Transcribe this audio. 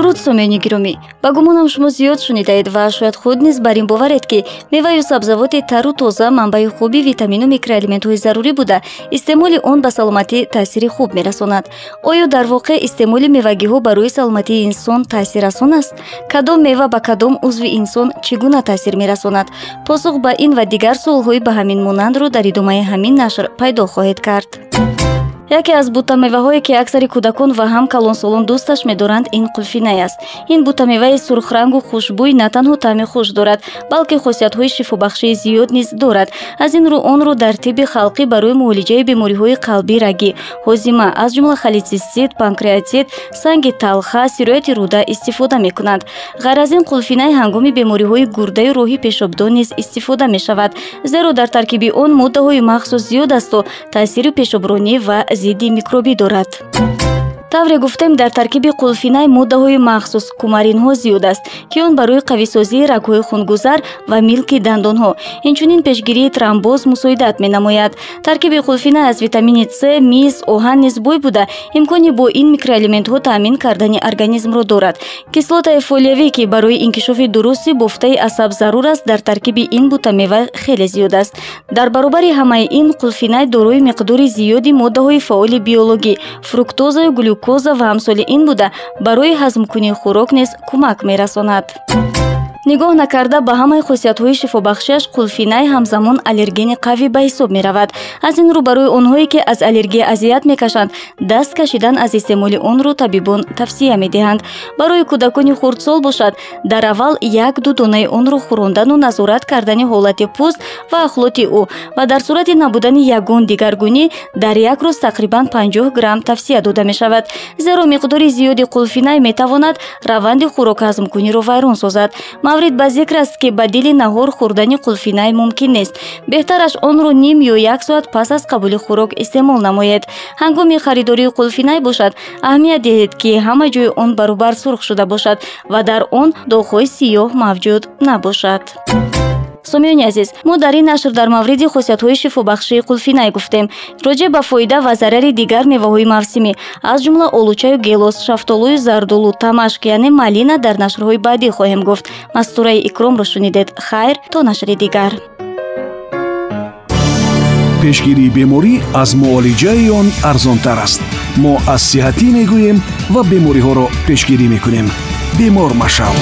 дуруд сомиёни гиромӣ. Ба гумонам шумо зиёд шунидаед ва шояд худ низ бар ин боваред ки меваю сабзавоти тару тоза манбаи хуби витамину микроэлементҳои зарури буда. Истеъмоли он ба саломатӣ таъсири хуб мерасонад. Оё дар воқеъ истеъмоли мевагиҳо ба рӯи саломатии инсон таъсиррасон аст? Кадом мева ба кадом узви инсон чӣ гуна таъсир мерасонад? Посух ба ин ва дигар суолҳои ба ҳамин монандро дар идомаи ҳамин нашр пайдо хоҳед кард яке аз бутамеваҳое ки аксари кӯдакон ва ҳам калонсолон дӯсташ медоранд ин қулфинай аст. Ин бутамеваи сурхрангу хушбӯй на танҳо таъми хуш дорад балки хосиятҳои шифобахшии зиёд низ дорад. Аз ин рӯ онро дар тибби халқӣ барои муолиҷаи бемориҳои қалбӣ рагӣ. Ҳозима аз ҷумла холецистит панкреатит санги талха сирояти рӯда истифода мекунанд ғайр аз ин қулфинай ҳангоми бемориҳои гурдаю роҳи пешобдон низ истифода мешавад зеро дар таркиби он моддаҳои махсус зиёд асту таъсири пешобронӣ ва зидди микробӣ дорад тавре гуфтем дар таркиби қулфинай моддаҳои махсус. Кумаринҳо зиёд аст ки он барои қависозии рагҳои хунгузар ва милки дандонҳо. Инчунин пешгирии тромбоз мусоидат менамояд. Таркиби қулфинай аз витамини с мис оҳан низ бой буда. Имкони бо ин микроэлементҳо таъмин кардани организмро дорад. Кислотаи фолиявӣ ки барои инкишофи дурусти бофтаи асаб зарур аст дар таркиби ин бутамева хеле зиёд аст. Дар баробари ҳамаи ин қулфинай дорои миқдори зиёди моддаҳои фаъоли биологӣ фруктозаю глюк глюкоза ва ҳамсоли ин буда барои ҳазмкунии хӯрок низ кӯмак мерасонад нигоҳ накарда ба ҳамаи хусиятҳои шифобахшиаш қулфинай ҳамзамон аллергени қавӣ ба ҳисоб меравад. Аз ин рӯ барои онҳое ки аз аллергия азият мекашанд даст кашидан аз истеъмоли онро табибон тавсия медиҳанд. Барои кӯдакони хурдсол бошад дар аввал як-ду донаи онро хӯрондану назорат кардани ҳолати пӯст ва ахлоти ӯ ва дар сурати набудани ягон дигаргунӣ дар як рӯз тақрибан 50 грамм тавсия дода мешавад. Зеро миқдори зиёди қулфинай метавонад раванди хӯрокҳазмкуниро вайрон созад маврид ба зикр аст ки ба дили наҳор хӯрдани қулфинай мумкин нест. Беҳтараш онро ним ё як соат пас аз қабули хӯрок истеъмол намоед. Ҳангоми харидории қулфинай бошад. Аҳамият диҳед ки ҳама ҷои он баробар сурх шуда бошад ва дар он доғҳои сиёҳ мавҷуд набошад сомиёни азиз мо дар ин нашр дар мавриди хусиятҳои шифобахшии қулфинай гуфтем. Роҷеъ ба фоида ва зарари дигар меваҳои мавсимӣ аз ҷумла олучаю гелос шафтолую зардулу тамашк яъне малина дар нашрҳои баъдӣ хоҳем гуфт. Мастураи икромро шунидед. Хайр то нашри дигар. Пешгирии беморӣ аз муолиҷаи он арзонтар аст. Мо аз сиҳатӣ мегӯем ва бемориҳоро пешгирӣ мекунем. Бемор машав